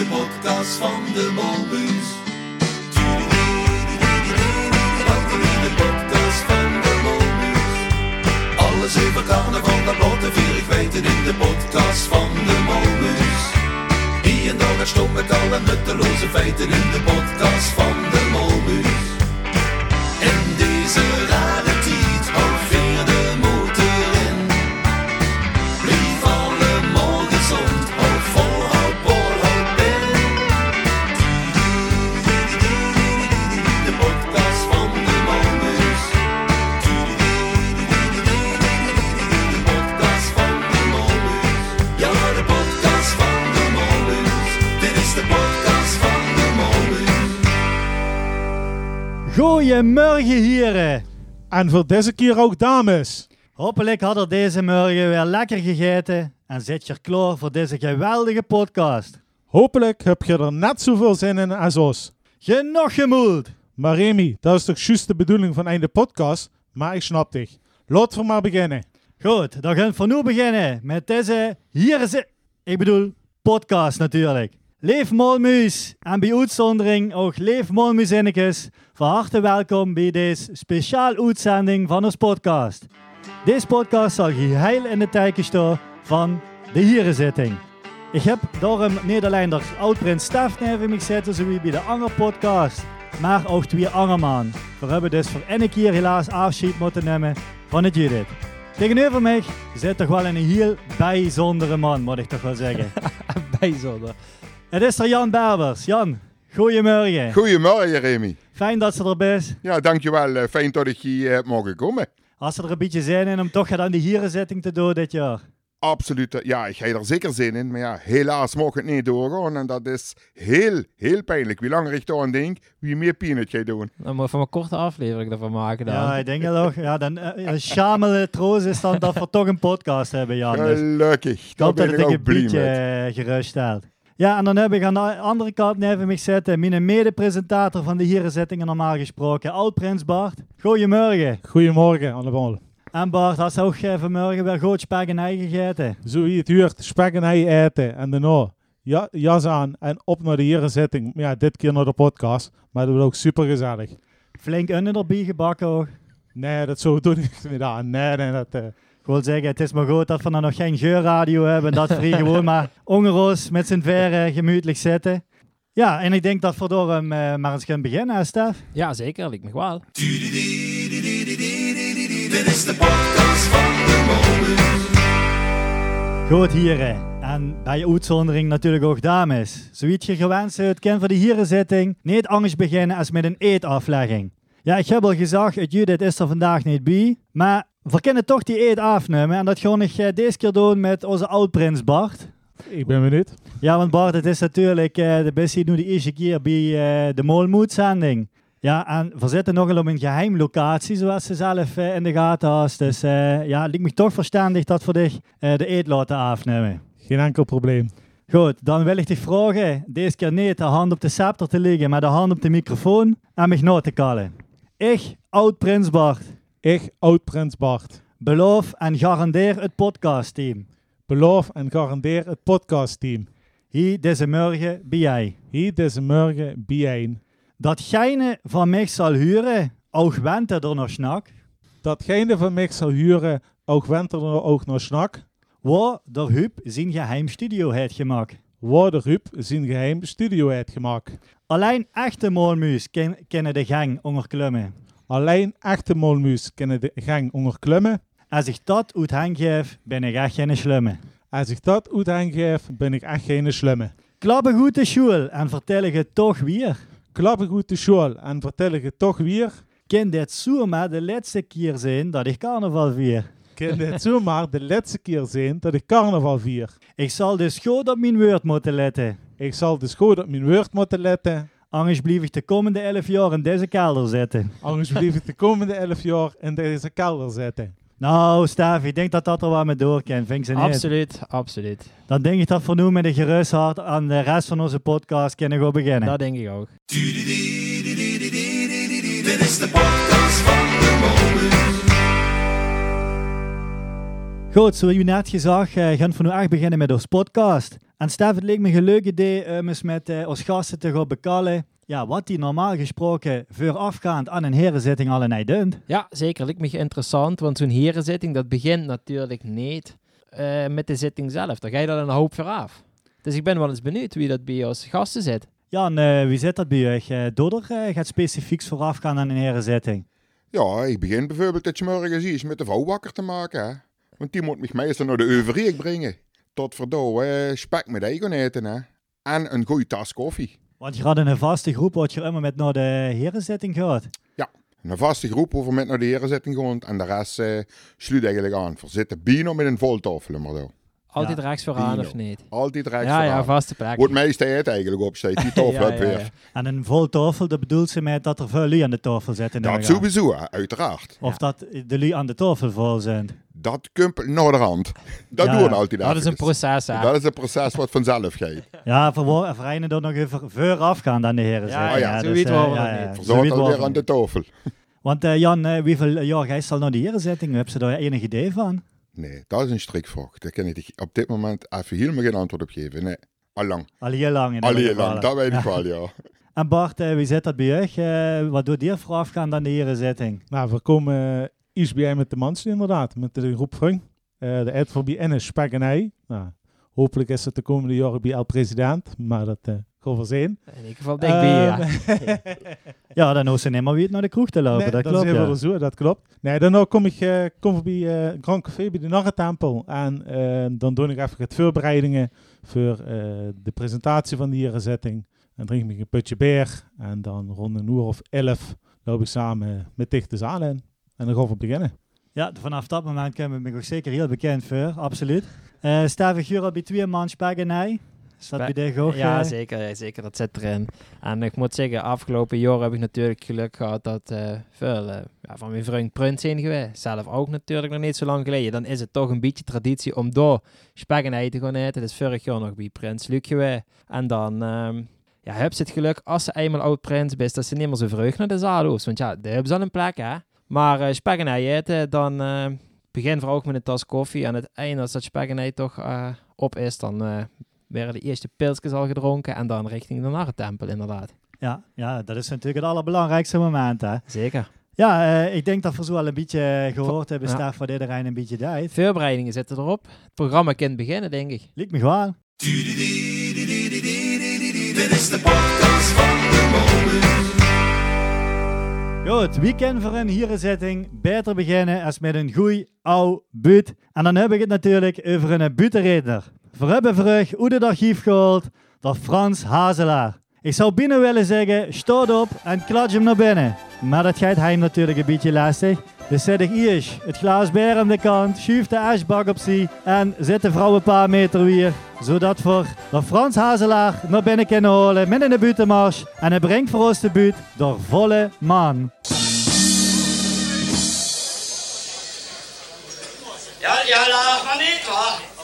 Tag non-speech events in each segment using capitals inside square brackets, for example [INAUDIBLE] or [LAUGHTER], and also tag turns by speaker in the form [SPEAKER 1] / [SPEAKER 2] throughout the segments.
[SPEAKER 1] De podcast van de Molbus. De podcast van de Molbus. Alles over carnaval, dat blote vier ik weten in de podcast van de Molbus. Hier en daar het stom met alle nutteloze feiten in de podcast van de Molbus.
[SPEAKER 2] Goeiemorgen heren.
[SPEAKER 3] En voor deze keer ook dames.
[SPEAKER 2] Hopelijk had er deze morgen weer lekker gegeten en zit je klaar voor deze geweldige podcast.
[SPEAKER 3] Hopelijk heb je er net zoveel zin in als ons.
[SPEAKER 2] Genoeg gemoeld.
[SPEAKER 3] Maar Remy, dat is toch juist de bedoeling van een podcast? Maar ik snap dich. Laten we maar beginnen.
[SPEAKER 2] Goed, dan gaan we nu beginnen met deze hier is ik bedoel podcast natuurlijk. Leef Molmuis en bij uitzondering ook Leef. Van harte welkom bij deze speciaal uitzending van ons podcast. Deze podcast zal geheel in de teken staan van de hierenzitting. Ik heb daarom de oud-prins Stef neven me zitten, zoals bij de andere podcast, maar ook twee andere man. We hebben dus voor ene keer helaas afscheid moeten nemen van het Judith. Tegenover mij zit toch wel een heel bijzondere man, moet ik toch wel zeggen. [LAUGHS]
[SPEAKER 4] bijzonder.
[SPEAKER 2] Het is er Jan Berbers. Jan, goedemorgen.
[SPEAKER 5] Goedemorgen, Remy.
[SPEAKER 2] Fijn dat ze er bent.
[SPEAKER 5] Ja, dankjewel. Eh, Fijn dat ik hier heb mogen komen.
[SPEAKER 2] Als ze er een beetje zin in om toch aan de hierenzitting te doen dit jaar.
[SPEAKER 5] Absoluut. eh, Ja, ik heb er zeker zin in. Maar ja, helaas mag het niet doorgaan. En dat is heel, heel pijnlijk. Wie langer ik aan denk, wie meer pijn het gaat doen.
[SPEAKER 4] Dan moet je van een korte aflevering ervan maken dan.
[SPEAKER 2] Ja, ik denk het ook. Ja, dan uh, een schamele troost is dan dat we toch een podcast hebben, Jan. Dus
[SPEAKER 5] Gelukkig.
[SPEAKER 2] ik
[SPEAKER 5] Daar
[SPEAKER 2] hoop dat
[SPEAKER 5] ben
[SPEAKER 2] het
[SPEAKER 5] ik
[SPEAKER 2] een beetje
[SPEAKER 5] met.
[SPEAKER 2] Ja, en dan heb ik aan de andere kant neven mij zitten mijn mede-presentator van de hierenzittingen normaal gesproken, Oud-Prins Bart. Goedemorgen.
[SPEAKER 3] Goedemorgen allemaal.
[SPEAKER 2] En Bart, had ze ook vanmorgen weer goed spek en ei gegeten?
[SPEAKER 3] Zo wie het huurt, spek en ei eten. En daarna ja, jas aan en op naar de hierenzitting. Ja, dit keer naar de podcast. Maar dat wordt ook super gezellig.
[SPEAKER 2] Flink under erbij gebakken ook.
[SPEAKER 3] Nee, dat zo doe ik niet [LAUGHS] aan. Nee, nee, dat... Uh,
[SPEAKER 2] ik wil zeggen, het is maar goed dat we dan nog geen geurradio hebben. Dat we [LAUGHS] gewoon maar ongeroos met z'n verre gemütelijk zitten. Ja, en ik denk dat we door hem uh, maar eens gaan beginnen, hè, Stef?
[SPEAKER 4] Ja, zeker. Lijkt me wel.
[SPEAKER 1] Dit is de podcast van de.
[SPEAKER 2] Goed, heren. En bij uitzondering natuurlijk ook dames. Zoiets je gewenst het ken voor de hierenzitting niet anders beginnen als met een eetaflegging. Ja, ik heb al gezegd, het Judith is er vandaag niet bij. Maar we kunnen toch die eet afnemen. En dat ga ik uh, deze keer doen met onze oud-prins Bart.
[SPEAKER 3] Ik ben benieuwd.
[SPEAKER 2] Ja, want Bart, het is natuurlijk uh, de beste nu de eerste keer bij uh, de Molmoed-zending. Ja, en we zitten nogal op een geheim locatie, zoals ze zelf uh, in de gaten had. Dus ja, het lijkt me toch verstandig dat we dich de eet laten afnemen.
[SPEAKER 3] Geen enkel probleem.
[SPEAKER 2] Goed, dan wil ik dich vragen, deze keer niet de hand op de scepter te liggen, maar de hand op de microfoon en mij na te kallen. Ik, oud-prins Bart.
[SPEAKER 3] Ik, oud-prins Bart.
[SPEAKER 2] Beloof en garandeer het podcastteam.
[SPEAKER 3] Beloof en garandeer het podcastteam.
[SPEAKER 2] Hier deze morgen bij jij.
[SPEAKER 3] Hier deze morgen bij jij
[SPEAKER 2] dat gijne van mij zal huren, ook went er nog snak.
[SPEAKER 3] Dat gijne van mij zal huren, ook went er ook nog snak.
[SPEAKER 2] Waar de Huub zijn geheim studio heeft gemaakt.
[SPEAKER 3] Waar de Huub zijn geheim studio heeft gemaakt.
[SPEAKER 2] Alleen echte molmuis ken, kennen de gang onderklimmen.
[SPEAKER 3] Alleen echte molmuis kennen de gang onderklimmen.
[SPEAKER 2] Als ik dat uit geef, ben ik echt geen slimme.
[SPEAKER 3] Als ik dat uit geef, ben ik echt geen slimme.
[SPEAKER 2] Klappen goed de school en vertel ik het toch weer
[SPEAKER 3] klappen goed de school en vertel het toch weer.
[SPEAKER 2] Kan dit zomaar de laatste keer zijn dat ik carnaval vier?
[SPEAKER 3] Kan dit zomaar de laatste keer zijn dat ik carnaval vier?
[SPEAKER 2] Ik zal dus goed op mijn woord moeten letten.
[SPEAKER 3] Ik zal dus goed op mijn woord moeten letten.
[SPEAKER 2] Anders blijf ik de komende elf jaar in deze kelder zitten.
[SPEAKER 3] Anders blijf ik de komende elf jaar in deze kelder zitten.
[SPEAKER 2] Nou, Stef, ik denk dat dat er wel mee door kan. Vind ze niet?
[SPEAKER 4] Absoluut, absoluut.
[SPEAKER 2] Dan denk ik dat we nu met een gerust hart aan de rest van onze podcast kunnen gaan beginnen.
[SPEAKER 4] Dat denk ik ook.
[SPEAKER 1] Dit is de podcast van de Molbus.
[SPEAKER 2] Goed, zoals u net gezegd, uh, gaan we nu echt beginnen met ons podcast. En Stef, het leek me een leuk idee om eens met uh, ons gasten te gaan bekallen ja, wat die normaal gesproken voorafgaand aan een herenzitting al doen.
[SPEAKER 4] Ja, zeker. Lijkt me interessant, want zo'n herenzitting dat begint natuurlijk niet uh, met de zitting zelf. Daar ga je dan een hoop vooraf. Dus ik ben wel eens benieuwd wie dat bij ons gasten zit.
[SPEAKER 2] Ja, en uh, wie zit dat bij je? Uh, Dodder gaat specifiek voorafgaan aan een herenzitting.
[SPEAKER 5] Ja, ik begin bijvoorbeeld dat je morgen ziet met de vrouw wakker te maken. Hè? Want die moet mij meestal naar de euverie brengen. Tot verdoe, spek met eigen eten hè. En een goede tas koffie.
[SPEAKER 2] Want je had een vaste groep wat je immer met naar de herenzitting gaat.
[SPEAKER 5] Ja, een vaste groep we met naar de herenzitting gaan. En de rest uh, sluit eigenlijk aan. We zitten bino met een voltafel maar zo.
[SPEAKER 4] Altijd ja. rechts vooraan of niet?
[SPEAKER 5] Altijd rechts
[SPEAKER 4] ja,
[SPEAKER 5] vooraan.
[SPEAKER 4] Ja, vaste plek.
[SPEAKER 5] Wordt meeste het eigenlijk op die [LAUGHS] tafel
[SPEAKER 4] ja, ja,
[SPEAKER 5] weer.
[SPEAKER 2] En een vol tafel, dat bedoelt ze met dat er veel lui aan de tafel zitten.
[SPEAKER 5] Dat sowieso, uiteraard.
[SPEAKER 2] Of dat de lui aan de tafel vol zijn.
[SPEAKER 5] Dat kumpelt naar de hand. Dat doen we altijd
[SPEAKER 4] Dat is een proces, hè?
[SPEAKER 5] Dat is een proces wat vanzelf gaat.
[SPEAKER 2] Ja, voor vereinen er nog even voorafgaan dan de heren.
[SPEAKER 4] Ja, ja, zo
[SPEAKER 2] dus,
[SPEAKER 4] weet
[SPEAKER 2] uh,
[SPEAKER 4] we
[SPEAKER 2] ja,
[SPEAKER 4] niet.
[SPEAKER 5] Verzorgd alweer aan de tafel.
[SPEAKER 2] Want uh, Jan, uh, hoeveel jaar ga je al naar de herenzitting? Heb je daar enig idee van?
[SPEAKER 5] Nee, dat is een strikvraag. Daar kan ik op dit moment even helemaal geen antwoord op geven. Nee, al lang.
[SPEAKER 2] Al heel lang.
[SPEAKER 5] Al heel lang, dat weet ik wel, ja. [LAUGHS]
[SPEAKER 2] En Bart, uh, wie zit dat bij je? Uh, wat doet die voorafgaan dan de herenzitting?
[SPEAKER 3] Nou, we komen uh, iets bij met de mensen inderdaad, met de groep Vrung. Uh, de uit voor BN is Spaggenij. Nou, hopelijk is het de komende jaren bij El President, maar dat we zien.
[SPEAKER 4] In ieder geval denk ik ja. [LAUGHS]
[SPEAKER 2] ja, dan hoeft ze niet meer weer naar de kroeg te lopen,
[SPEAKER 3] nee,
[SPEAKER 2] dat,
[SPEAKER 3] dat
[SPEAKER 2] klopt.
[SPEAKER 3] is
[SPEAKER 2] ja.
[SPEAKER 3] wel zo, dat klopt. Nee, dan kom ik uh, kom bij uh, Grand Café bij de Narrentempel en uh, dan doe ik even het voorbereidingen voor de presentatie van die herzetting. Dan drink ik een putje beer en dan rond een uur of elf loop ik samen met Dichte Zaal in. En dan gaan we beginnen.
[SPEAKER 2] Ja, vanaf dat moment kunnen we me ook zeker heel bekend voor, absoluut. Uh, Stevig Jura bij twee man spaggenij. Is dat bij de ook?
[SPEAKER 4] Ja,
[SPEAKER 2] uh...
[SPEAKER 4] zeker, zeker. Dat zit erin. En ik moet zeggen, afgelopen jaar heb ik natuurlijk geluk gehad dat uh, veel ja, van mijn vriend Prins zijn geweest. Zelf ook natuurlijk nog niet zo lang geleden. Dan is het toch een beetje traditie om door spaggenij te gaan eten. Dus vorig jaar nog bij Prins Luc geweest. En dan... Um, ja, heb ze het geluk als ze eenmaal oud prins is, dat ze niet meer zo vreugd naar de zaal hoeft. Want ja, daar hebben ze al een plek, hè. Maar uh, spek en ei eten, dan uh, begin vooral ook met een tas koffie. Aan het einde, als dat spek en ei toch uh, op is, dan werden de eerste pilsjes al gedronken. En dan richting de narrentempel, inderdaad.
[SPEAKER 2] Ja, ja, dat is natuurlijk het allerbelangrijkste moment, hè.
[SPEAKER 4] Zeker.
[SPEAKER 2] Ja, ik denk dat we zo wel een beetje gehoord hebben, ja. Stef, wat iedereen een beetje deed.
[SPEAKER 4] Voorbereidingen zitten erop. Het programma kan beginnen, denk ik.
[SPEAKER 2] Lijkt me gewoon.
[SPEAKER 1] Dit is de podcast van de Molens.
[SPEAKER 2] Goed, weekend voor een hierenzetting. Beter beginnen als met een goeie oude buut. En dan heb ik het natuurlijk over een butenredner. Voor hebben hoe de archief gehaald door Frans Hazelaar. Ik zou binnen willen zeggen, stoot op en klats hem naar binnen. Maar dat gaat hij natuurlijk een beetje lastig. Dus zet ik eerst het glas bier aan de kant, schuif de asbak op zee en zet de vrouw een paar meter weer. Zodat we de Frans Hazelaar naar binnen kunnen halen met in de buitenmars. En hij brengt voor ons de buurt door volle maan.
[SPEAKER 6] Ja, ja, laat maar niet, hoor.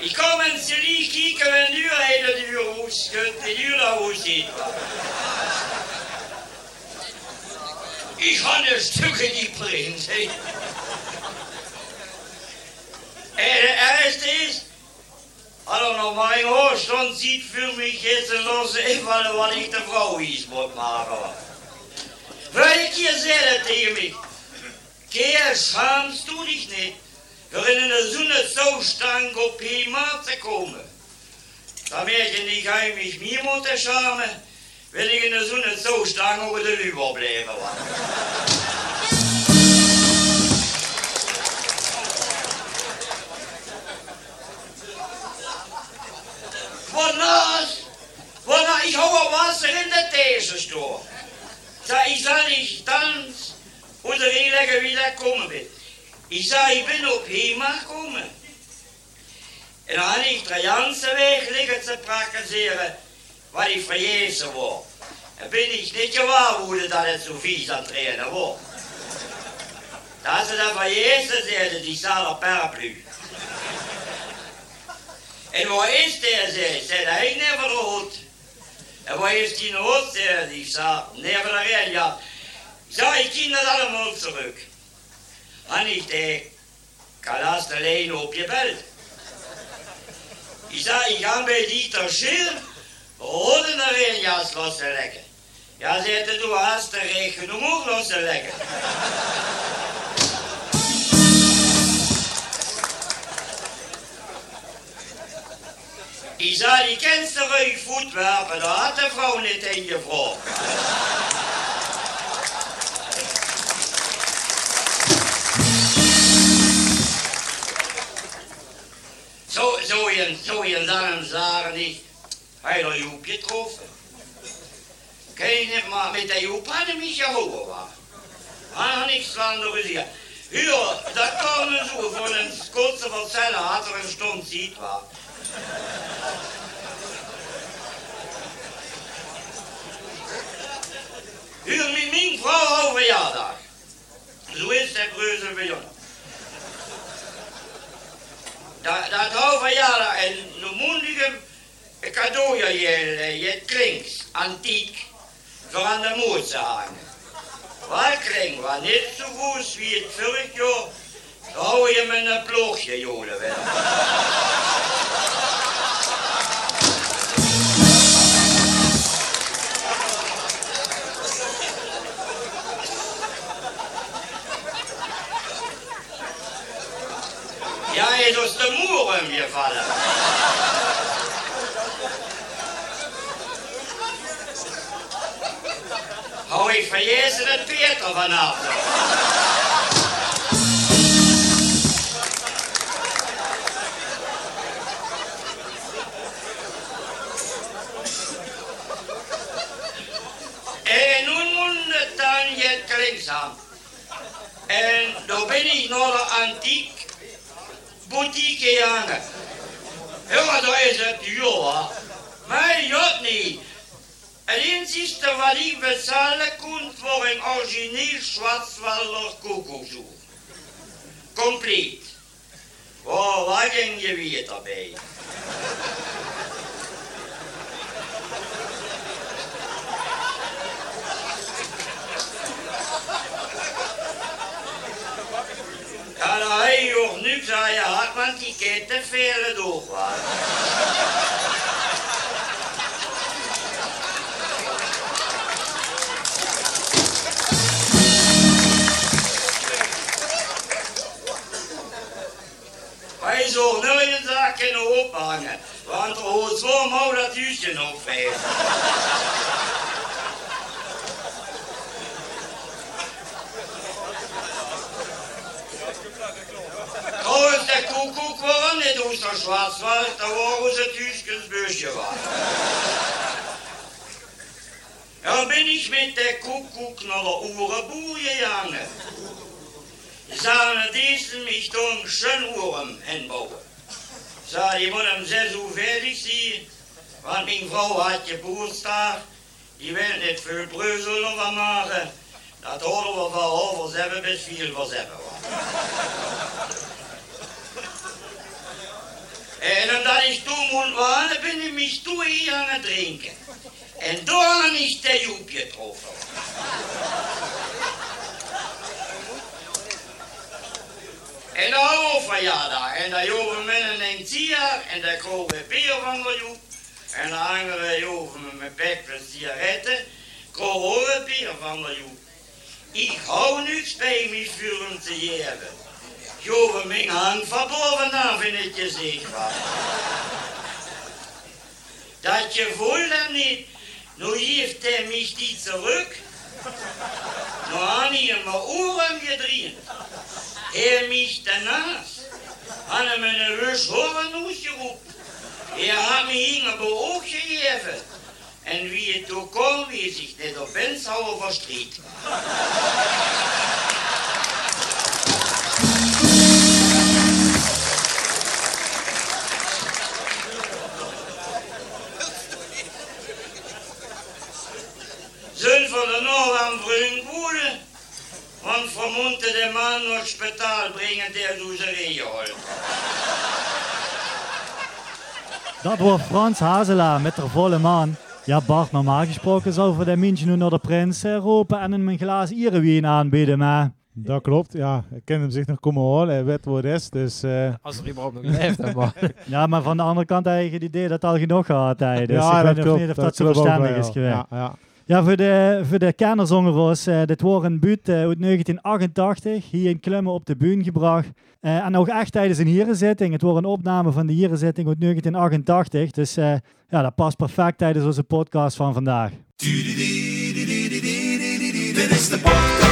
[SPEAKER 6] Ik kom en ze die kijken en nu rijden de huurhoes, de huurhoes ziet. Ich habe ein Stückchen geprägt. Hey. Er erste ist, also noch mein Hochstand sieht für mich jetzt los, weil was ich der Frau ist, muss machen. Weil ich hier sehe tegen mich, Keer, schamst du dich nicht, für in der Sonne so stank op Pima zu kommen. Da merke ich nicht heimlich mir muss der Schame, wenn ich in der Sonne so stank over de überbleiben war. Vannacht, vannacht, ich hou Wasser in der These stehen. Sag, ich soll nicht tanzen und redelijk wieder kommen will. Ich sag, ich bin op Hema gekommen. En dan ik de ganze weg liggen te praktiseren, waar ik verjezen word. En ben ik niet gewaarwoorden dat het zo vies aan het trainen wordt. Dat ze dat verjezen zeiden, die op paraplu. En waar is der, zei zei dat ik never gehoord. En waar is die nood, zei die zei, never erin, ja. Ik zei, ik ken dat allemaal terug. En ik denk, Kalas alleen op je belt. Ik zei, ik ga bij Dieter Schil, roden er een jas los te leggen. Ja, zette du hast de rekening ook los te leggen. Ik zei, die kent rug voetwerpen, daar had de vrouw niet in gevraagd. Zo, zo een, zo een dan zagen die, hij had Joep getroffen. Kijk niet, maar met de Joep had hij mich gehouden waar. Hij had niks van de gezien. Ja, dat kan men zo van een Schotse vertellen had er een stond ziet waar. Huur met mijn vrouw over verjaardag. Zo is de breuze bij ons. Dat, dat over verjaardag en nu cadeau je, je klinks, antiek, voor aan de moed. Waar kring, wat niet zo goed wie het vorig jaar, hou je met een ploegje, wel. Peter want die kent te veel door. waar. Wij zullen nooit een zaak kunnen ophangen, want er hoort zo mooi dat huisje nog veel. Trouwens, de koekoek waren niet ons naar Schwarzwald, daar waren ze het huisjesbusje waren. Ja, ben ik met de koekoek naar de oerenboer gegaan. Zagen deze mich dan schön oren inbouwen. Zei, je moet hem zes uur fertig zien, want mijn vrouw had geburtstag. Die wil niet veel breuzel van maken. Dat horen we van over zeven bis vier voor zeven. En omdat ik toen moet waren, ben ik mich toe hier aan het drinken. En daar is de Joep getroffen. En de hoofdverjaardag. En daar joven men een tier en daar kroegen bier van de Joep. En de andere me met bek met sigaretten. Een bier van de Joep. Ik hou niks bij voor hem te geven. Joven mijn hand van bovenaf in het gezicht. Dat je voelt hem niet. Nu heeft hij mich niet terug. Nu had hij hem mijn oren gedreven. Hij mich daarnaast. Had hem een rus horen uitgeroepen. Hij had me een oog gegeven. En wie het ook kon, wie zich niet op bent zou Zullen we er nog aan vreemd worden? Want we moeten de man naar het spitaal brengen der holt.
[SPEAKER 2] Dat wordt Frans Hazela met de volle maan. Ja, Bart, normaal gesproken zou voor de mensen nu naar de prins roepen en hem een glaas Ierewien aanbieden, maar...
[SPEAKER 3] Dat klopt, ja. Ik ken hem zich nog komen horen. Hij weet wat is. Dus eh,
[SPEAKER 4] Als er überhaupt nog leeft, hè, maar... [LAUGHS]
[SPEAKER 2] Ja, maar van de andere kant heb je het idee dat het al genoeg gehad hij. Dus
[SPEAKER 3] ja,
[SPEAKER 2] ik weet
[SPEAKER 3] dat
[SPEAKER 2] nog
[SPEAKER 3] klopt.
[SPEAKER 2] niet of dat, zo verstandig
[SPEAKER 3] wel,
[SPEAKER 2] is geweest.
[SPEAKER 3] Ja, ja.
[SPEAKER 2] Ja, voor de, voor de kenners eh dit wordt een buurt eh, uit 1988, hier in Klemmen op de bühne gebracht. Eh, en ook echt tijdens een hierenzitting. Het wordt een opname van de hierenzitting uit 1988. Dus ja, dat past perfect tijdens onze podcast van vandaag.
[SPEAKER 1] Dit is de podcast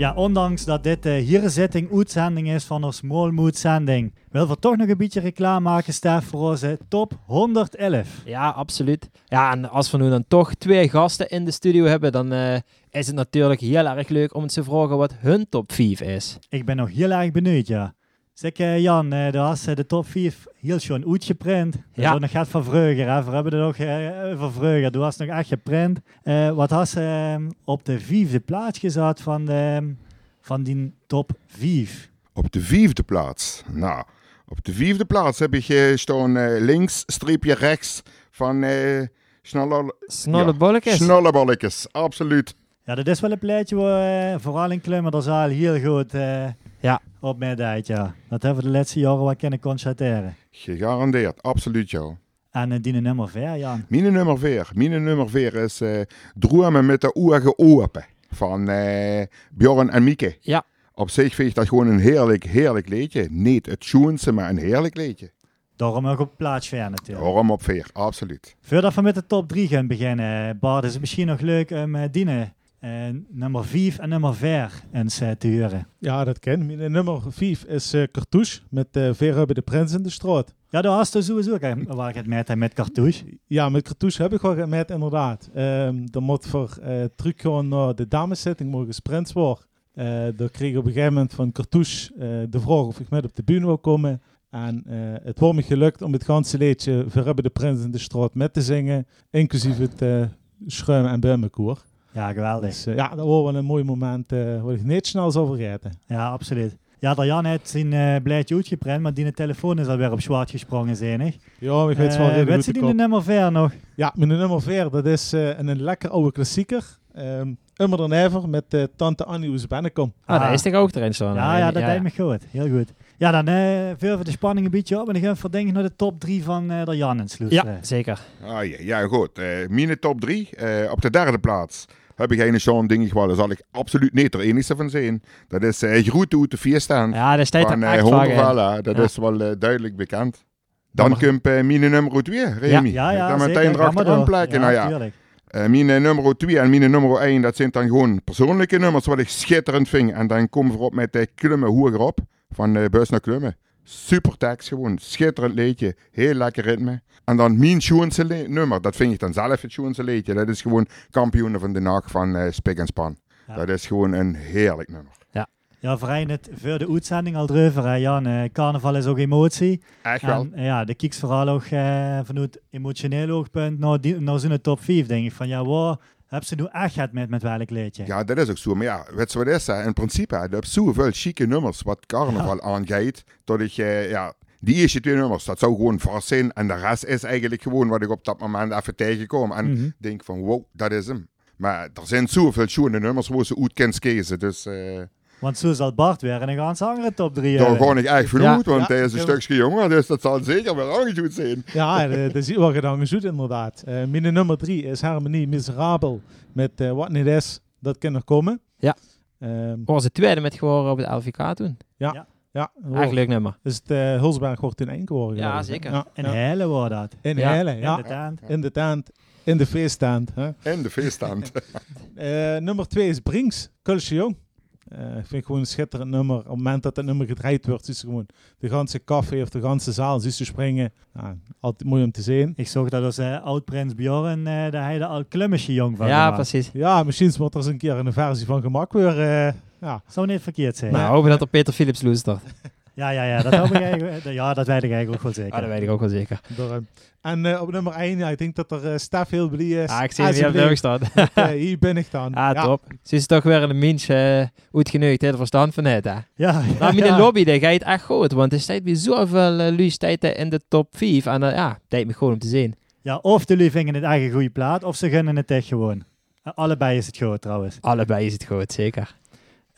[SPEAKER 2] Ja, ondanks dat dit de hierenzitting uitzending is van ons Molmoed-zending, wil we toch nog een beetje reclame maken, Stef, voor onze top 111.
[SPEAKER 4] Ja, absoluut. Ja, en als we nu dan toch twee gasten in de studio hebben, dan eh, is het natuurlijk heel erg leuk om te vragen wat hun top 5 is.
[SPEAKER 2] Ik ben nog heel erg benieuwd, ja. Zeg, eh, Jan, eh, daar was eh, de top 5 heel schoon uitgeprint. Dat
[SPEAKER 4] Ja.
[SPEAKER 2] nog gaat van Vreuger, hè. We hebben het nog van Vreuger. Du was nog echt geprint. Eh, wat has eh, op de vijfde plaats gezet van, de, van die top 5?
[SPEAKER 5] Op de vijfde plaats. Nou, op de vijfde plaats heb ik eh, staan links, streepje rechts van eh snolle,
[SPEAKER 4] Snolle
[SPEAKER 5] Ja,
[SPEAKER 4] bolletjes.
[SPEAKER 5] snollebolletjes. Absoluut.
[SPEAKER 2] Ja, dat is wel een pleitje waar vooral in Klimmer dat al heel goed eh. Op meedeed, ja. Dat hebben we de laatste jaren wel kunnen constateren.
[SPEAKER 5] Gegarandeerd, absoluut jou.
[SPEAKER 2] En uh, die nummer 4, Jan.
[SPEAKER 5] Mijn nummer 4. Mijn nummer 4 is eh Dromen met de ogen open van eh Bjorn en Mieke.
[SPEAKER 4] Ja.
[SPEAKER 5] Op zich vind ik dat gewoon een heerlijk, heerlijk liedje. Niet het schoenste, maar een heerlijk liedje.
[SPEAKER 2] Daarom ook op plaats 4 natuurlijk.
[SPEAKER 5] Waarom op 4? Absoluut.
[SPEAKER 2] Voordat we met de top 3 gaan beginnen, Bart, is het misschien nog leuk om uh, Dine uh, nummer 5 en nummer 4 eens uh, te huren.
[SPEAKER 3] Ja, dat ken ik. Nummer 5 is uh, Cartouche met uh, Vera bij de Prins in de straat.
[SPEAKER 2] Ja, daar hast je sowieso waar ik het met met Cartouche.
[SPEAKER 3] Ja, met Cartouche heb ik wel met inderdaad. Um, dan moet voor uh, terug gaan naar de dameszitting morgen sprint worden. Uh, daar kreeg ik op een gegeven moment van Cartouche uh, de vraag of ik met op de bühne wil komen. En uh, het wordt me gelukt om het ganse liedje hebben de prins in de straat met te zingen. Inclusief het uh, schuim- en bummenkoor.
[SPEAKER 2] Ja, geweldig.
[SPEAKER 3] Dus, uh, ja, dat was wel een mooi moment uh, wat ik niet snel zal vergeten.
[SPEAKER 2] Ja, absoluut. Ja, dat Jan heeft zijn uh, blijtje uitgeprint, maar die telefoon is alweer op zwart gesprongen, zenig.
[SPEAKER 3] Ja, ik weet wel
[SPEAKER 2] uh, Weet ze die de nummer 4 nog?
[SPEAKER 3] Ja, mijn nummer 4, dat is uh, een, een lekker oude klassieker. Um, Immer dan Ever met uh, Tante Annie hoe ze binnenkomt.
[SPEAKER 4] Ah, ah, daar is toch ook erin staan.
[SPEAKER 2] Ja, ja, dat ja, deed me goed. Heel goed. Ja, dan uh, veel voor de spanning een beetje op. En dan gaan we verdenken naar de top 3 van uh, de Jan en Sloes.
[SPEAKER 4] Ja, zeker.
[SPEAKER 5] Ah, ja, ja, goed. Uh, mijn top 3. op de derde plaats heb ik een zo'n dingetje waar, daar zal ik absoluut niet er enige van zijn. Dat is uh, Groete uit de Vierstand.
[SPEAKER 4] Ja, dat staat
[SPEAKER 5] van
[SPEAKER 4] er echt
[SPEAKER 5] uh, Dat ja. is wel uh, duidelijk bekend. Dan komt uh, mijn nummer 2, Remy.
[SPEAKER 2] Ja, ja, ja
[SPEAKER 5] Dan meteen erachteraan plekken.
[SPEAKER 2] Ja,
[SPEAKER 5] nou, ja. Uh, mijn nummer 2 en mijn nummer 1, dat zijn dan gewoon persoonlijke nummers wat ik schitterend vind. En dan komen we op met de Klummen hoger op, van uh, Bus naar Klummen. Super tekst gewoon, schitterend liedje, heel lekker ritme. En dan mijn schoense nummer, dat vind ik dan zelf het schoense liedje. Dat is gewoon kampioenen van de nacht van uh, Spik en Span. Ja. Dat is gewoon een heerlijk nummer.
[SPEAKER 2] Ja. Ja, vrij net voor de uitzending al hè, Jan. Uh, carnaval is ook emotie.
[SPEAKER 5] Echt wel.
[SPEAKER 2] En, ja, de kieks vooral ook uh, vanuit emotioneel oogpunt naar, die, naar zo'n top 5, denk ik. Van ja, wow, heb ze nu echt gehad met, met welk liedje?
[SPEAKER 5] Ja, dat is ook zo. Maar ja, weet je wat is dat? In principe, je hebt zoveel chique nummers wat carnaval ja. aangaat, dat ik, ja, die eerste twee nummers, dat zou gewoon vast zijn. En de rest is eigenlijk gewoon wat ik op dat moment even tegenkom. En mm -hmm. denk van, wow, dat is hem. Maar er zijn zoveel schone nummers waar ze uit kunnen kiezen, dus... Uh,
[SPEAKER 2] want zo zal Bart weer een ganz andere top 3
[SPEAKER 5] Daar ga ik echt vanuit, ja, want ja, hij is een stukje jonger, dus dat zal zeker wel aangezoet zijn.
[SPEAKER 3] Ja, dat is wel gedaan gezoet inderdaad. Uh, mijn nummer 3 is Harmonie Miserabel met uh, Wat Niet Is, dat kan er komen.
[SPEAKER 4] Ja. Um, was het tweede met geworden op het LVK toen.
[SPEAKER 3] Ja. ja. Ja,
[SPEAKER 4] Echt leuk nummer.
[SPEAKER 3] Dus het uh, Hulsberg wordt in één geworden.
[SPEAKER 4] Ja, zeker. Ja.
[SPEAKER 2] In ja. wordt dat.
[SPEAKER 3] In ja. hele, ja.
[SPEAKER 2] In de tent.
[SPEAKER 3] In de tent. In de feeststand. Hè?
[SPEAKER 5] In de feeststand. [LAUGHS]
[SPEAKER 3] uh, nummer twee is Brinks, Kulsje Jong. Uh, ik vind gewoon een schitterend nummer. Op het moment dat het nummer gedraaid wordt, is gewoon de ganse café of de ganse zaal ziet ze springen. Ja, altijd mooi om te zien.
[SPEAKER 2] Ik zag dat als uh, oud-prins Bjorn, uh, dat hij er al klummetje jong van
[SPEAKER 4] Ja,
[SPEAKER 2] gemaakt.
[SPEAKER 4] precies.
[SPEAKER 3] Ja, misschien wordt er eens een keer een versie van gemak weer. ja.
[SPEAKER 2] Zou niet verkeerd zijn.
[SPEAKER 4] Nou, hopen dat er Peter Philips luistert. [LAUGHS]
[SPEAKER 2] Ja, ja, ja, dat, hoop ik eigenlijk, [LAUGHS] ja, dat weet ik eigenlijk ook wel zeker.
[SPEAKER 4] Ah, dat weet ik ook wel zeker.
[SPEAKER 3] Door, en uh, op nummer 1, ja, ik denk dat er uh, Stef heel blij is.
[SPEAKER 4] Ah, ik zie hem hier op staan.
[SPEAKER 3] uh, hier ben ik dan.
[SPEAKER 4] Ah, ja. top. Ze is toch weer een mens uh, uitgeneugd, heel verstand van het, hè?
[SPEAKER 2] Ja,
[SPEAKER 4] de lobby, dat gaat echt goed, want er staat weer zoveel uh, in de top 5. En ja, dat me gewoon om te zien.
[SPEAKER 2] Ja, of de lui vingen het eigen goede plaat, of ze gunnen het echt gewoon. Eh, allebei is het goed trouwens.
[SPEAKER 4] Allebei is het goed, zeker.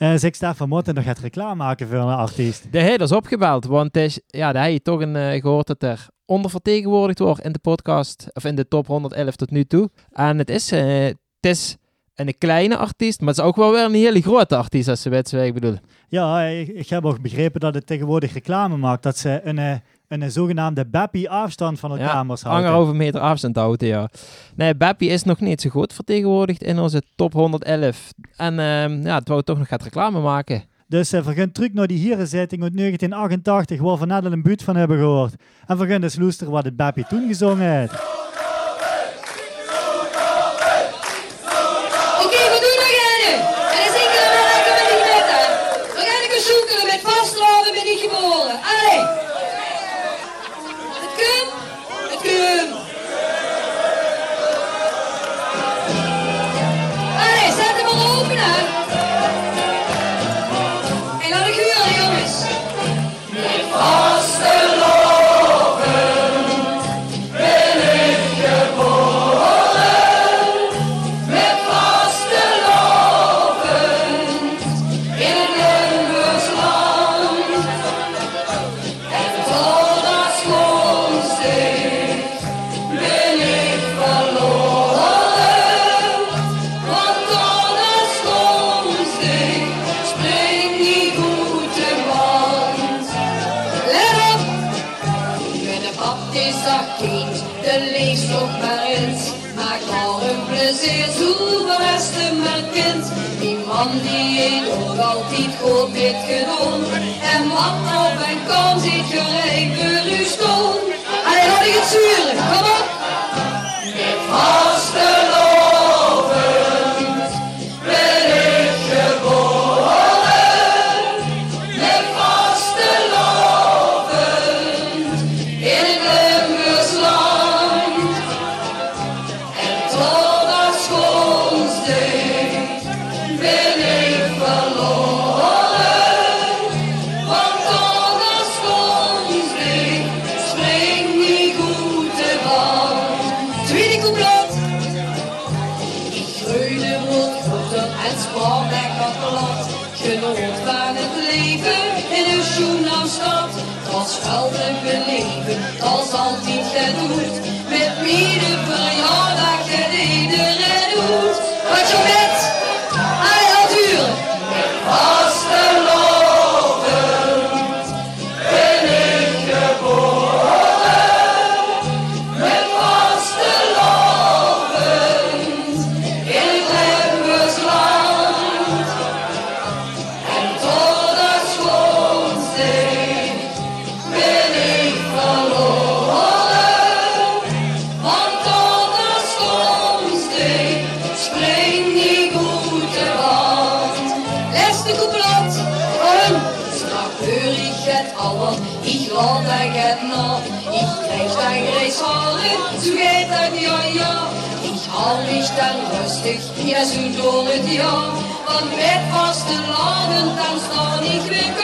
[SPEAKER 2] Zeg Stefan, moeten nog gaat reclame maken voor een artiest?
[SPEAKER 4] De heer is opgebeld, want is, ja, daar heb je toch een, eh, gehoord dat er ondervertegenwoordigd wordt in de podcast, of in de top 111 tot nu toe. En het is, eh, het is een kleine artiest, maar het is ook wel weer een hele grote artiest, als ze weet wat ik bedoel.
[SPEAKER 2] Ja, ik, ik heb ook begrepen dat het tegenwoordig reclame maakt. Dat ze een, eh, een, zogenaamde Beppie afstand van elkaar
[SPEAKER 4] Ja,
[SPEAKER 2] moest houden.
[SPEAKER 4] anderhalve meter afstand houden, ja. Nee, Beppie is nog niet zo goed vertegenwoordigd in onze top 111. En ehm, ja, het wou toch nog gaat reclame maken.
[SPEAKER 2] Dus uh, vergun terug naar die hierenzetting uit 1988, waar we net al een buurt van hebben gehoord. En vergun dus luisteren wat het Beppie toen gezongen heeft.
[SPEAKER 7] En wat op en kan zit gereed uw stoel. Allee, laat ik het zuren, schuilt en beleven, dat is altijd gedoet. Met ja door het jaar. Want met vaste laden, dan sta ik weer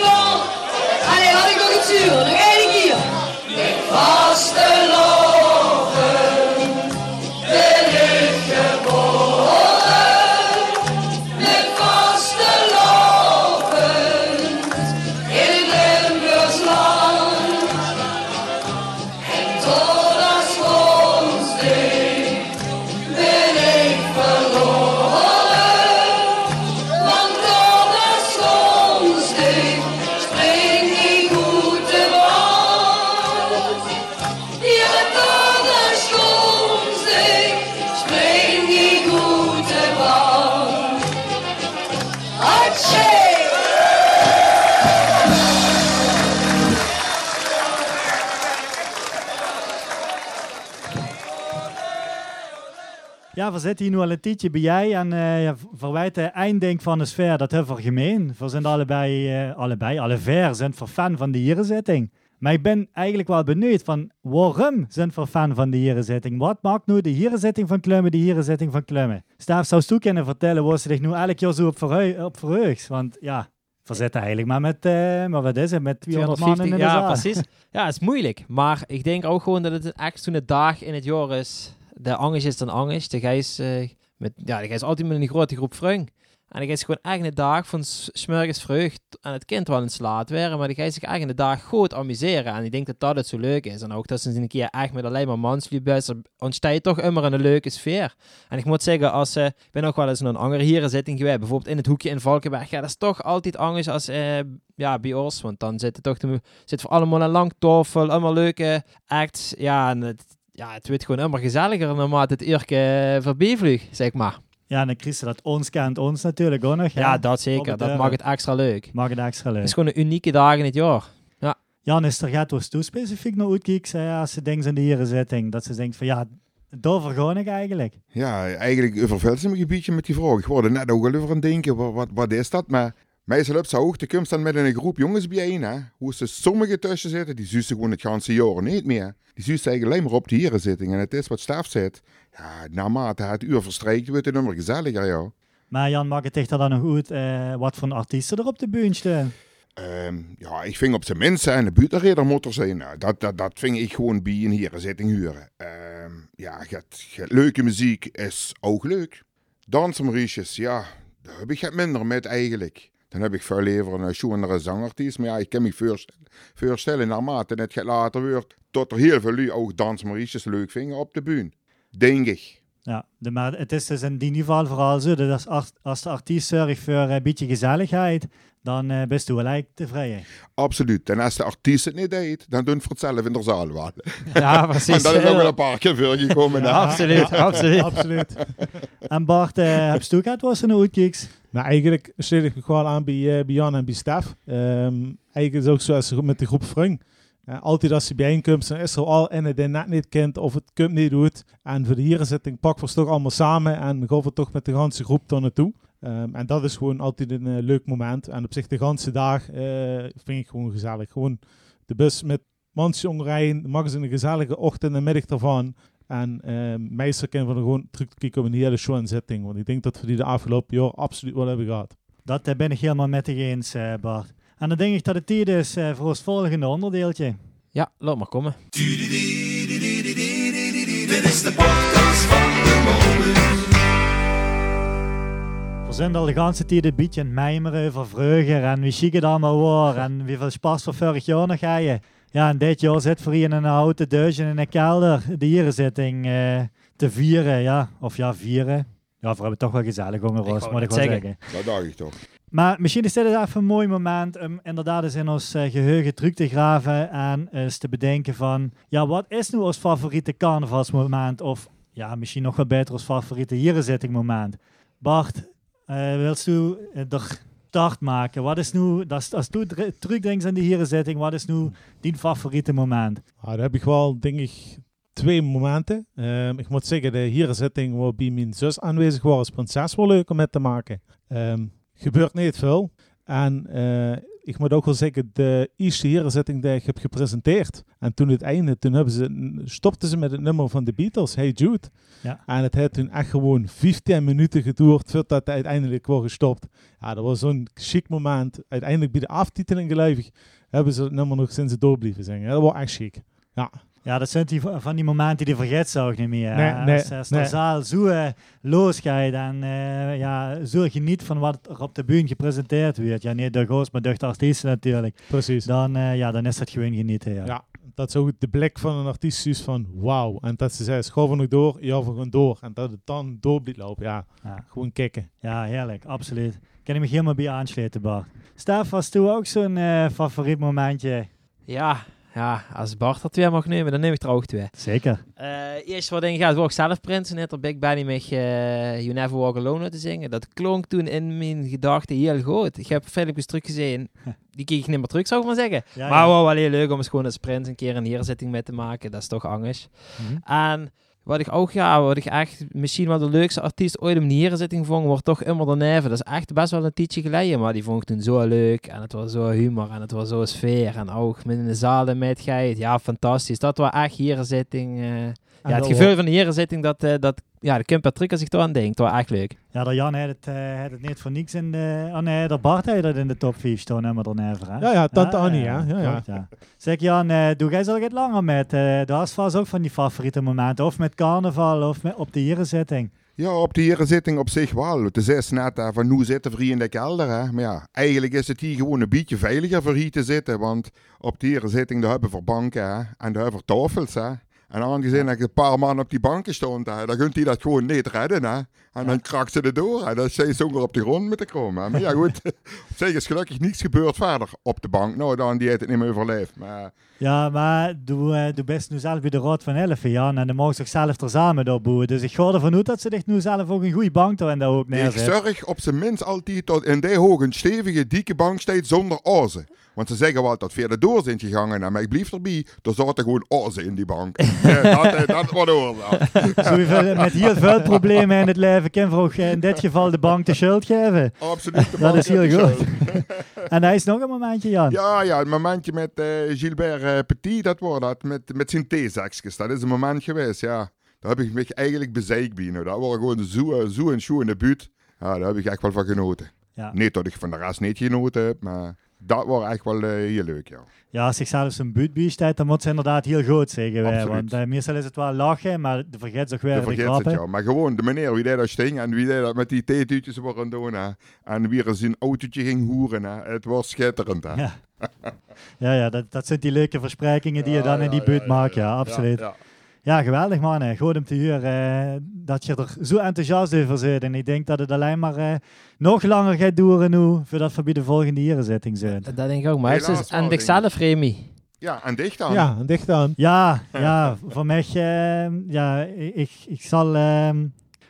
[SPEAKER 2] We zitten hier nu al een tijdje bij jij en eh ja, verwijten einddenk van de sfeer, dat hebben we gemeen. We zijn allebei, eh, allebei, alle vier zijn voor fan van de hierenzitting. Maar ik ben eigenlijk wel benieuwd van waarom zijn we fan van de hierenzitting? Wat maakt nu de hierenzitting van Klummen de hierenzitting van Klummen? Staaf, zou je kunnen vertellen waar ze zich nu elk jaar zo op, verheu op verheugt? Want ja, we zitten eigenlijk maar met, eh, maar wat is het, met 200 man in de
[SPEAKER 4] 250, ja,
[SPEAKER 2] zaal.
[SPEAKER 4] precies. Ja, het is moeilijk. Maar ik denk ook gewoon dat het echt zo'n dag in het jaar is. De angst is dan angst. De gijs, eh, Met, ja, die is altijd met een grote groep vrienden. En die is gewoon eigen dag van s- 's morgens vroeg en het kind wel in slaat werden, maar die gaat zich eigen dag goed amuseren. En ik denk dat dat zo leuk is. En ook dat ze een keer echt met alleen maar mansliefdes ontstaat toch immer een leuke sfeer. En ik moet zeggen, als, eh, ik ben ook wel eens in een andere hierenzitting geweest, bijvoorbeeld in het hoekje in Valkenberg. Ja, dat is toch altijd anders als eh, ja, bij. Want dan zitten toch de, zit voor allemaal een lang tafel, allemaal leuke acts. Ja, en het, ja, het wordt gewoon immer gezelliger naarmate het uurtje voorbij vliegt, zeg maar.
[SPEAKER 2] Ja, en dan Christen dat ons kent ons natuurlijk ook nog.
[SPEAKER 4] Ja, dat zeker.
[SPEAKER 2] het
[SPEAKER 4] Dat
[SPEAKER 2] deur.
[SPEAKER 4] maakt het extra leuk.
[SPEAKER 2] Mag het extra
[SPEAKER 4] Het
[SPEAKER 2] leuk.
[SPEAKER 4] is gewoon een unieke dag in het jaar.
[SPEAKER 2] Jan, is er gaat dus toe specifiek naar uitkijken hè, als ze dingen in de hierenzitting. Dat ze denkt van ja, daar vergoon ik eigenlijk.
[SPEAKER 5] Ja, eigenlijk overvalt ze me een beetje met die vraag. Ik word er net ook al over aan het denken, wat, wat, wat is dat? Maar meestal op zijn hoogte komt dan met een groep jongens bijeen, hè. Hoe ze sommige tussen zitten, die zussen gewoon het ganse jaar niet meer. Die zussen eigenlijk alleen maar op de hierenzitting. En het is wat Staf zit. Ja, naarmate het uur verstrijkt, wordt het nummer gezelliger, ja.
[SPEAKER 2] Maar Jan, maakt het echt dan nog goed eh, wat voor artiesten er op de bühne staan?
[SPEAKER 5] Ehm, ja, ik vind op zijn minst en de buitenreder moet er zijn. Nou, dat, dat, dat vind ik gewoon bij een hierenzitting huren. Ehm, ja, leuke muziek is ook leuk. Dansmaurices, ja, daar heb ik het minder met eigenlijk. Dan heb ik veel liever een schoonere zangartiest. Maar ja, ik kan me voorstellen, voorstellen naarmate het gaat later wordt, tot er heel veel lui ook leuk vinden op de bühne. Denk ik.
[SPEAKER 2] Ja, de, maar het is dus in die geval vooral zo dat als, de artiest zorgt voor een beetje gezelligheid, dan eh best u wel eigenlijk tevreden.
[SPEAKER 5] Absoluut. En als de artiest het niet deed, dan doen we het zelf in de zaal wel. [LAUGHS]
[SPEAKER 4] Ja, precies.
[SPEAKER 5] En dat is ook wel een paar keer [LAUGHS] voorgekomen. hè.
[SPEAKER 4] absoluut, [LAUGHS] absoluut.
[SPEAKER 3] Absoluut.
[SPEAKER 2] En Bart, eh heb je ook was een uitkijks?
[SPEAKER 3] Nou, eigenlijk sluit ik me gewoon aan bij, eh, bij Jan en bij Stef. Ehm, eigenlijk is het ook zoals met de groep vrienden. Eh, altijd als ze bijeenkomt, dan is er al en het net niet kent of het kunt niet doet. En voor de hierenzitting pakken we toch allemaal samen en gaan we toch met de ganse groep daar naartoe. Ehm, en dat is gewoon altijd een eh, leuk moment. En op zich de ganse dag eh, vind ik gewoon gezellig. Gewoon de bus met mensen omrijden, maken ze een gezellige ochtend en middag ervan. En ehm meestal kunnen we er gewoon terugkijken op een hele show en zitting. Want ik denk dat we die de afgelopen jaar absoluut wel hebben gehad.
[SPEAKER 2] Dat ben ik helemaal met je eens, eh, Bart. En dan denk ik dat het tijd is eh, voor ons volgende onderdeeltje.
[SPEAKER 4] Ja, laat maar komen.
[SPEAKER 1] Dit is de podcast van de Molens.
[SPEAKER 2] We zijn al de ganse tijd een beetje aan het mijmeren over vroeger en wie chic het allemaal was en wie veel spaas voor vorig jaar nog ga je. Ja, en dit jaar zit voor je in een houten duizend in een kelder de hierenzitting eh te vieren, ja. Of ja, vieren. Ja, we hebben toch wel gezellig jongens, moet ik wel
[SPEAKER 4] zeggen.
[SPEAKER 2] zeggen.
[SPEAKER 5] Dat dacht ik toch.
[SPEAKER 2] Maar misschien is dit even een mooi moment om inderdaad eens in ons eh, geheugen terug te graven en eens te bedenken van, ja, wat is nu ons favoriete carnavalsmoment? Of ja, misschien nog wel beter ons favoriete hierenzittingmoment. Bart, eh wilst u er start maken? Wat is nu, als, als terugdenkt aan die hierenzitting, wat is nu die favoriete moment?
[SPEAKER 3] Ah, daar heb ik wel, denk ik, twee momenten. Ehm, ik moet zeggen, de hierenzitting waarbij mijn zus aanwezig was als prinses wel leuk om met te maken. Ehm, gebeurt niet veel. En eh, ik moet ook wel zeggen, de eerste hierenzitting die ik heb gepresenteerd. En toen het einde, toen hebben ze, stopten ze met het nummer van de Beatles, Hey Jude.
[SPEAKER 2] Ja.
[SPEAKER 3] En het heeft toen echt gewoon 15 minuten geduurd voordat het uiteindelijk was gestopt. Ja, dat was zo'n chic moment. Uiteindelijk bij de aftiteling gelukkig hebben ze het nummer nog sinds het door blijven zingen. Dat was echt chic. Ja.
[SPEAKER 2] Ja, dat zijn die, van die momenten die vergeet ze ook niet meer.
[SPEAKER 3] Nee, nee,
[SPEAKER 2] als, als
[SPEAKER 3] nee.
[SPEAKER 2] de zaal zo eh, losgaat en eh, ja, zo geniet van wat er op de bühne gepresenteerd wordt. Ja, niet door Goos, maar door de artiesten natuurlijk.
[SPEAKER 3] Precies.
[SPEAKER 2] Dan, eh, ja, dan is dat gewoon genieten. Ja.
[SPEAKER 3] Ja, dat is ook de blik van een artiest is van wauw. En dat ze zei, schouw we nog door? Ja, we gaan door. En dat het dan door blijft lopen. Ja,
[SPEAKER 2] Ja.
[SPEAKER 3] gewoon kicken.
[SPEAKER 2] Ja, heerlijk, absoluut. Kan ik me helemaal bij aansluiten, Bart. Stef, was toen ook zo'n eh, favoriet momentje?
[SPEAKER 4] Ja, ja, als Bart er twee mag nemen, dan neem ik er ook twee.
[SPEAKER 2] Zeker.
[SPEAKER 4] Eh, eerst wat ik ga, het ook zelf prinsen. Net er Big Benny met eh, You Never Walk Alone te zingen. Dat klonk toen in mijn gedachten heel goed. Ik heb filmpjes teruggezien. [LAUGHS] Die keek ik niet meer terug, zou ik maar zeggen.
[SPEAKER 2] Ja,
[SPEAKER 4] maar wel wel heel leuk om eens gewoon als prins een keer een hierzitting mee te maken. Dat is toch anders.
[SPEAKER 2] Mhm.
[SPEAKER 4] En wat ik ook, ja, wat ik echt misschien wel de leukste artiest ooit om een hierzitting vond, wordt toch immer de neven. Dat is echt best wel een tijdje geleden, maar die vond ik toen zo leuk. En het was zo humor en het was zo sfeer. En ook met in de met geit. Ja, fantastisch. Dat was echt hierzitting. eh ja, het gevoel van de hierzitting, dat, eh, dat ja, de Kim Patrick als ik daar aan denk, dat was echt leuk.
[SPEAKER 2] Ja, de Jan had het, eh, had het niet voor niks in de... Oh nee, de Bart had dat in de top 5 staan, helemaal daarneven. Hè?
[SPEAKER 3] Ja, ja, Tante Annie, ja. ja, ja.
[SPEAKER 2] ja. Zeg Jan, eh, doe jij al wat langer met? eh daar is vast ook van die favoriete momenten. Of met carnaval, of met, op de hierenzitting.
[SPEAKER 5] Ja, op de herenzitting op zich wel. Het is net van nu zitten we hier in de kelder. Hè. Maar ja, eigenlijk is het hier gewoon een beetje veiliger voor hier te zitten. Want op de herenzitting daar hebben we banken hè, en daar hebben we tafels. Hè. En aangezien dat een paar man op die banken stond, hè, dan kunt hij dat gewoon niet redden. Hè. En dan krakt ze er door. En dan zijn ze zomaar op de grond moeten komen. hè. Maar ja, goed. [LAUGHS] zich is gelukkig niets gebeurd verder op de bank. Nou, dan die heeft het niet meer overleefd. Maar
[SPEAKER 2] Ja, maar du, eh, du bent nu zelf bij de Raad van 11 Jan en dan mogen ze zelf er samen door boeren. Dus ik ga ervan uit dat ze echt nu zelf ook een goede bank en daar ook
[SPEAKER 5] ik
[SPEAKER 2] neerzetten.
[SPEAKER 5] zorg op zijn minst altijd dat in die hoog een stevige, dikke bank staat zonder ozen. Want ze zeggen wel dat verder door zijn gegangen. En maar ik blijf erbij, er zaten gewoon ozen in die bank. [LAUGHS] dat, eh, dat wordt oorzaak.
[SPEAKER 2] Zoveel, met heel veel problemen in het leven kan voor ook eh, in dit geval de bank de schuld geven.
[SPEAKER 5] Absoluut. de [LAUGHS]
[SPEAKER 2] Dat is heel goed. [LAUGHS] En hij is nog een momentje, Jan.
[SPEAKER 5] Ja, ja, het momentje met eh, Gilbert Petit, dat wordt dat. Met, met zijn theezakjes. Dat is een moment geweest, ja. Daar heb ik me bezeikt bij. Nou. Dat was gewoon zo, zo en zo in de buurt. Ja, daar heb ik echt wel van genoten.
[SPEAKER 2] Ja.
[SPEAKER 5] Niet dat ik van de rest niet genoten heb, maar dat was echt wel eh, heel leuk, ja.
[SPEAKER 2] Ja, als zichzelf zijn buurt bijstaat, dan moet ze inderdaad heel goed zeggen. wij. Want eh, meestal is het wel lachen, maar de vergeet zich weer de
[SPEAKER 5] vergeet
[SPEAKER 2] grappen.
[SPEAKER 5] het, ja. Maar gewoon de meneer, wie deed dat sting en wie deed dat met die theetuutjes worden doen, hè. En wie er zijn autootje ging hoeren, hè. Het was schitterend, hè.
[SPEAKER 2] Ja. [LAUGHS] Ja, ja dat, dat zijn die leuke versprekingen die je dan in die buurt maakt. Ja, absoluut. Ja, geweldig man. hè. Goed om te horen eh, dat je er zo enthousiast over zit. En ik denk dat het alleen maar eh, nog langer gaat duren nu, voordat we bij de volgende hierenzitting zijn.
[SPEAKER 4] Dat denk ik ook. Maar het is aan zichzelf, Remy.
[SPEAKER 5] Ja, en dicht dan.
[SPEAKER 3] Ja, en dicht aan.
[SPEAKER 2] Ja, ja, [LAUGHS] voor mij, eh, ja, ik, ik zal ehm,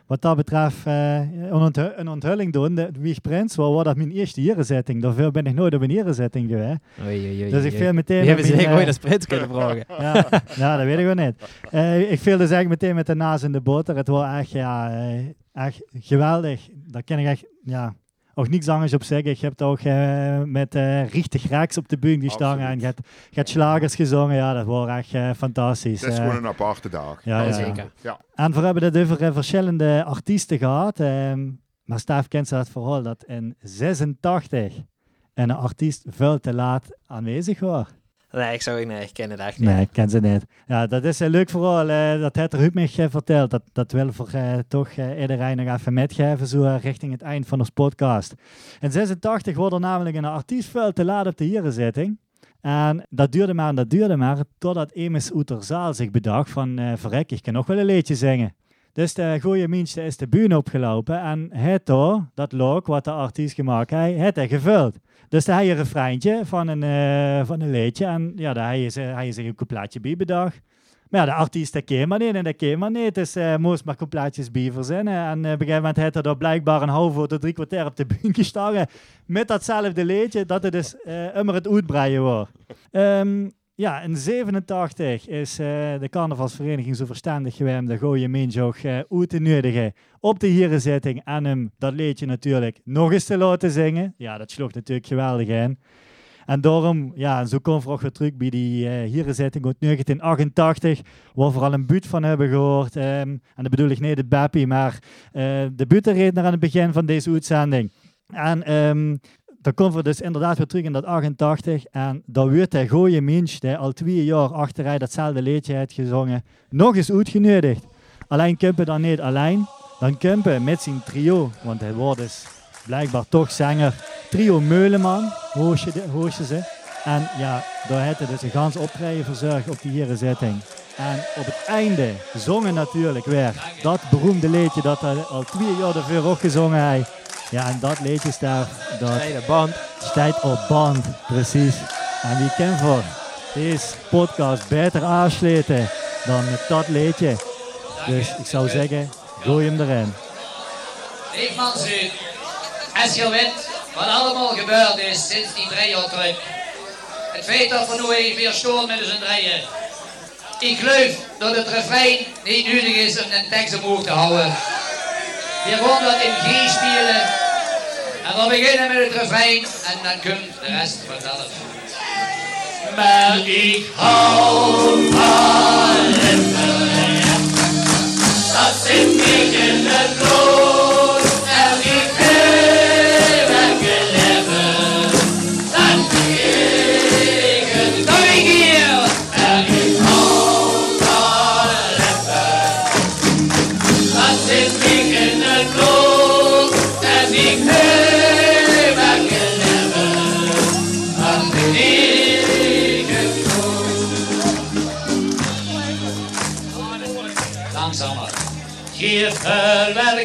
[SPEAKER 2] wat dat betreft eh, een, onthu- een onthulling doen. De Wieg Prins, waar was dat mijn eerste hierenzetting? Daarvoor ben ik nooit op een hierenzetting geweest.
[SPEAKER 4] Oei, oei, oei,
[SPEAKER 2] Dus ik viel meteen
[SPEAKER 4] Die hebben ze ooit
[SPEAKER 2] eh,
[SPEAKER 4] als prins kunnen [LAUGHS] vragen.
[SPEAKER 2] ja, ja, dat weet ik wel niet. Eh, ik viel dus eigenlijk meteen met de naast in de boter. Het was echt, ja, echt geweldig. Daar kan ik echt, ja, ook niks anders op zeggen. Ik heb ook eh, met eh richtig Rex op de bühne gestaan en
[SPEAKER 5] Absoluut.
[SPEAKER 2] je hebt, je hebt slagers gezongen. Ja, dat was echt eh, fantastisch.
[SPEAKER 5] Het is gewoon een aparte dag.
[SPEAKER 2] ja,
[SPEAKER 4] Ja,
[SPEAKER 2] ja.
[SPEAKER 4] zeker.
[SPEAKER 2] En we hebben het over verschillende artiesten gehad. ehm, maar Staaf kent ze het verhaal dat in 86 een artiest veel te laat aanwezig was.
[SPEAKER 4] Nee, ik zou nee, ik ken het echt niet.
[SPEAKER 2] Nee, ik ken ze niet. Ja, dat is een leuk verhaal. eh, dat heeft Ruud mij eh, verteld. Dat, dat wil voor eh, toch eh, iedereen nog even metgeven, zo eh, richting het eind van ons podcast. In 86 wordt er namelijk een artiest veel te laat op de hierenzitting. En dat duurde maar en dat duurde maar, totdat Emis Oeterzaal zich bedacht van, eh verrek, ik kan nog wel een liedje zingen. Dus de goeie mensje is de bühne opgelopen en het dat log wat de artiest gemaakt heeft, het hij gevuld. Dus daar heb je een refreintje van een, eh, van een liedje en ja, daar heb je, heb je zich een coupletje bij. Maar ja, de artiest dat ken maar niet en dat ken maar niet. Dus eh moest maar coupletjes bij verzinnen. En eh, op een gegeven moment heeft hij er blijkbaar een half uur tot drie kwartier op de bühne gestaan. Met datzelfde liedje, dat het dus eh immer het uitbreiden wordt. Ehm, ja, in 87 is eh, de carnavalsvereniging zo verstandig geweest de gooie mens ook eh, uit te nodigen op de hierenzitting en hem dat liedje natuurlijk nog eens te laten zingen. Ja, dat sloeg natuurlijk geweldig in. En daarom, ja, zo komt we ook weer terug bij die uh, hierenzitting uit 1988, waar we al een buurt van hebben gehoord. ehm, en dat bedoel ik niet de Bappie, maar eh, de buurtredner aan het begin van deze uitzending. En ehm, dan komen we dus inderdaad weer terug in dat 88. En dan wordt hij gooie mens, die al twee jaar achter hij datzelfde liedje heeft gezongen, nog eens uitgenodigd. Alleen Kumpen dan niet alleen. Dan Kumpen met zijn trio, want hij wordt dus blijkbaar toch zanger. Trio Meuleman, hoor je, ze. En ja, daar heeft hij dus een gans optreden verzorgd op die hierenzetting. En op het einde zongen natuurlijk weer dat beroemde liedje dat hij al twee jaar ervoor ook gezongen heeft. Ja, en dat liedje staat, dat
[SPEAKER 4] de band.
[SPEAKER 2] staat op band, precies. En wie kan voor deze podcast beter aansluiten dan met dat liedje. Dus ik zou zeggen, gooi hem erin.
[SPEAKER 8] Leefmans u, als je weet wat allemaal gebeurd is sinds die terug. Het feit dat we nu even weer storen met z'n drieën. Ik geloof dat het refrein niet nodig is om een tekst omhoog te houden. We gaan dat in G spelen. En we beginnen met het refrein en dan komt de rest vanzelf. Maar ik hou van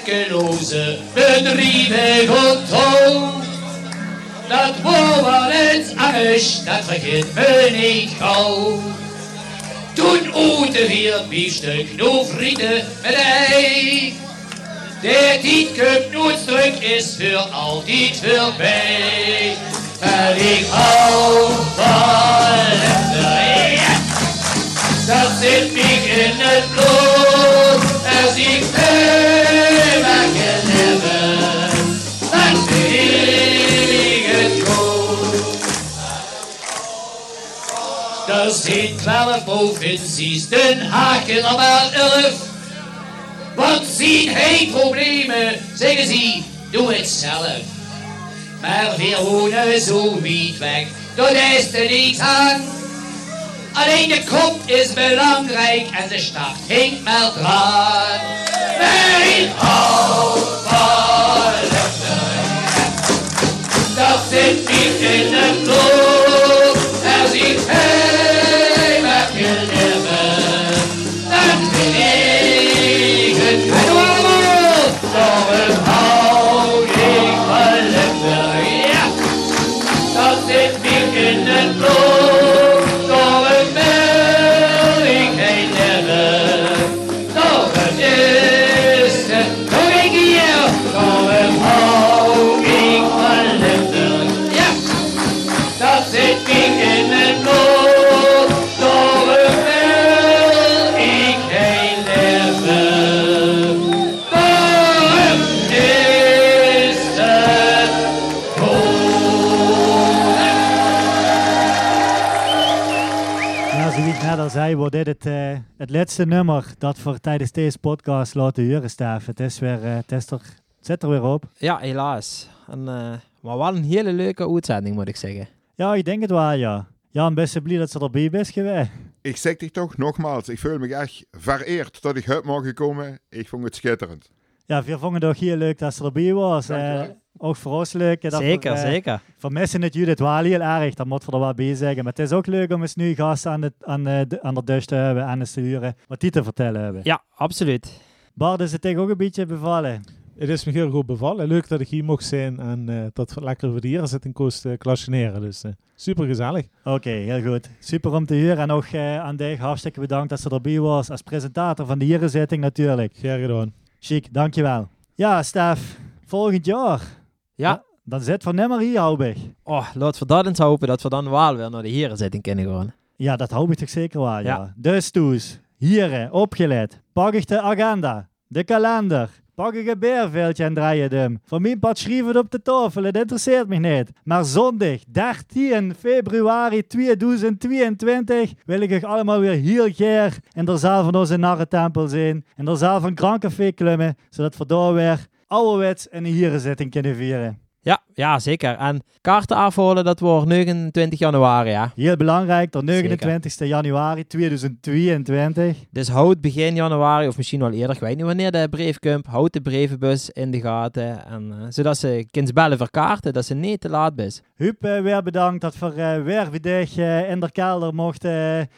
[SPEAKER 8] verwerkeloze bedrijven controle. Dat woord angst, dat vergeet me niet gauw. Toen eten vier biefstuk, nu frieten met ei. De tijd komt nooit terug, is voor altijd voorbij. En ik van liefde, ja. Dat zit niet in het bloed, als ik Er zit twaalf provincies, Den Haag er maar elf. Want zien geen problemen, zeggen ze, doe het zelf. Maar we wonen zo niet weg, daar is er niets aan. Alleen de kop is belangrijk en de start hinkt maar dran. Mijn hou van liefde, dat zit niet in
[SPEAKER 2] wordt dit het, eh, het laatste nummer dat we tijdens deze podcast laten horen, Stef. Het is weer, eh, het, is er, het zit er weer op.
[SPEAKER 4] Ja, helaas. En, eh, maar wel een hele leuke uitzending, moet ik zeggen.
[SPEAKER 2] Ja, ik denk het wel, ja. Ja, een best blij dat ze erbij is geweest.
[SPEAKER 5] Ik zeg dit toch nogmaals, ik voel me echt vereerd dat ik uit mag komen. Ik vond het schitterend.
[SPEAKER 2] Ja, we vonden het ook heel leuk dat ze erbij was.
[SPEAKER 5] Dankjewel.
[SPEAKER 2] Ook voor ons leuk. hè, dat
[SPEAKER 4] zeker,
[SPEAKER 2] we, eh,
[SPEAKER 4] zeker.
[SPEAKER 2] We missen het Judith wel heel erg, dat moeten we er wel bij zeggen. Maar het is ook leuk om eens nu gasten aan de, aan, eh, de, aan de te hebben en eens te huren wat die te vertellen hebben.
[SPEAKER 4] Ja, absoluut.
[SPEAKER 2] Bart, is het tegen ook een beetje bevallen?
[SPEAKER 3] Het is me heel goed bevallen. Leuk dat ik hier mocht zijn en eh, dat we lekker voor de hier zitten koos te. Dus eh, super gezellig.
[SPEAKER 2] Oké, heel goed. Super om te huren. En ook aan dich hartstikke bedankt dat ze erbij was als presentator van de hierenzitting natuurlijk.
[SPEAKER 3] Graag gedaan.
[SPEAKER 2] Chic, dankjewel. Ja, Stef, volgend jaar.
[SPEAKER 4] Ja.
[SPEAKER 2] Dan zit van nimmer hier, ik.
[SPEAKER 4] Oh, laten we dat eens hopen dat we dan wel weer naar de herenzitting kunnen gaan.
[SPEAKER 2] Ja, dat hoop ik toch zeker wel, ja.
[SPEAKER 4] Ja.
[SPEAKER 2] Dus toes, hier, opgelet. Pak ik de agenda, de kalender. Pak ik een beerveeltje en draai je hem. Van mijn part schreef het op de tafel, het interesseert me niet. Maar zondag, 13 februari 2022, wil ik euch allemaal weer heel graag in de zaal van onze narrentempel zijn. In de zaal van Café klimmen, zodat we daar weer ouderwets een hierenzitting kunnen vieren.
[SPEAKER 4] Ja, ja, zeker. En kaarten afholen, dat wordt 29 januari, ja.
[SPEAKER 2] Heel belangrijk, de 29 januari 2022.
[SPEAKER 4] Dus houd begin januari, of misschien wel eerder, ik weet niet wanneer de brief komt, houd de brievenbus in de gaten. En, eh, zodat ze kunnen bellen voor kaarten, dat ze niet te laat is.
[SPEAKER 2] Huub, eh, weer bedankt dat we eh, weer weer eh, in de kelder mochten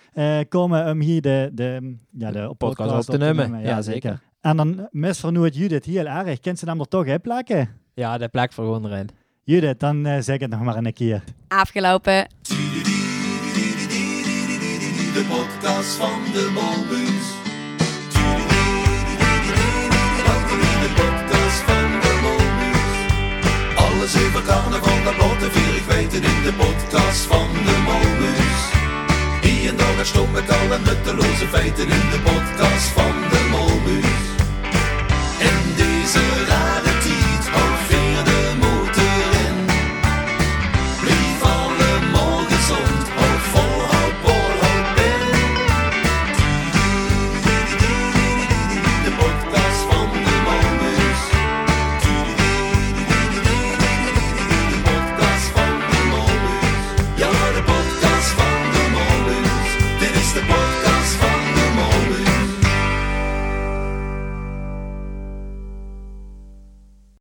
[SPEAKER 2] komen om hier de, de, ja, de
[SPEAKER 4] podcast op te nemen. Ja, zeker.
[SPEAKER 2] En dan mis vernoeit Judith heel erg. Kent ze hem er toch in plakken?
[SPEAKER 4] Ja, de plek voor gewoon erin.
[SPEAKER 2] Judith, dan eh, zeg het nog maar een keer.
[SPEAKER 7] Afgelopen.
[SPEAKER 1] De podcast van de Molbus. De podcast van de Molbus. Alles over carnaval, dat laten vier ik weten in de podcast van de Molbus. Hier en daar het stom met alle nutteloze feiten in de podcast van de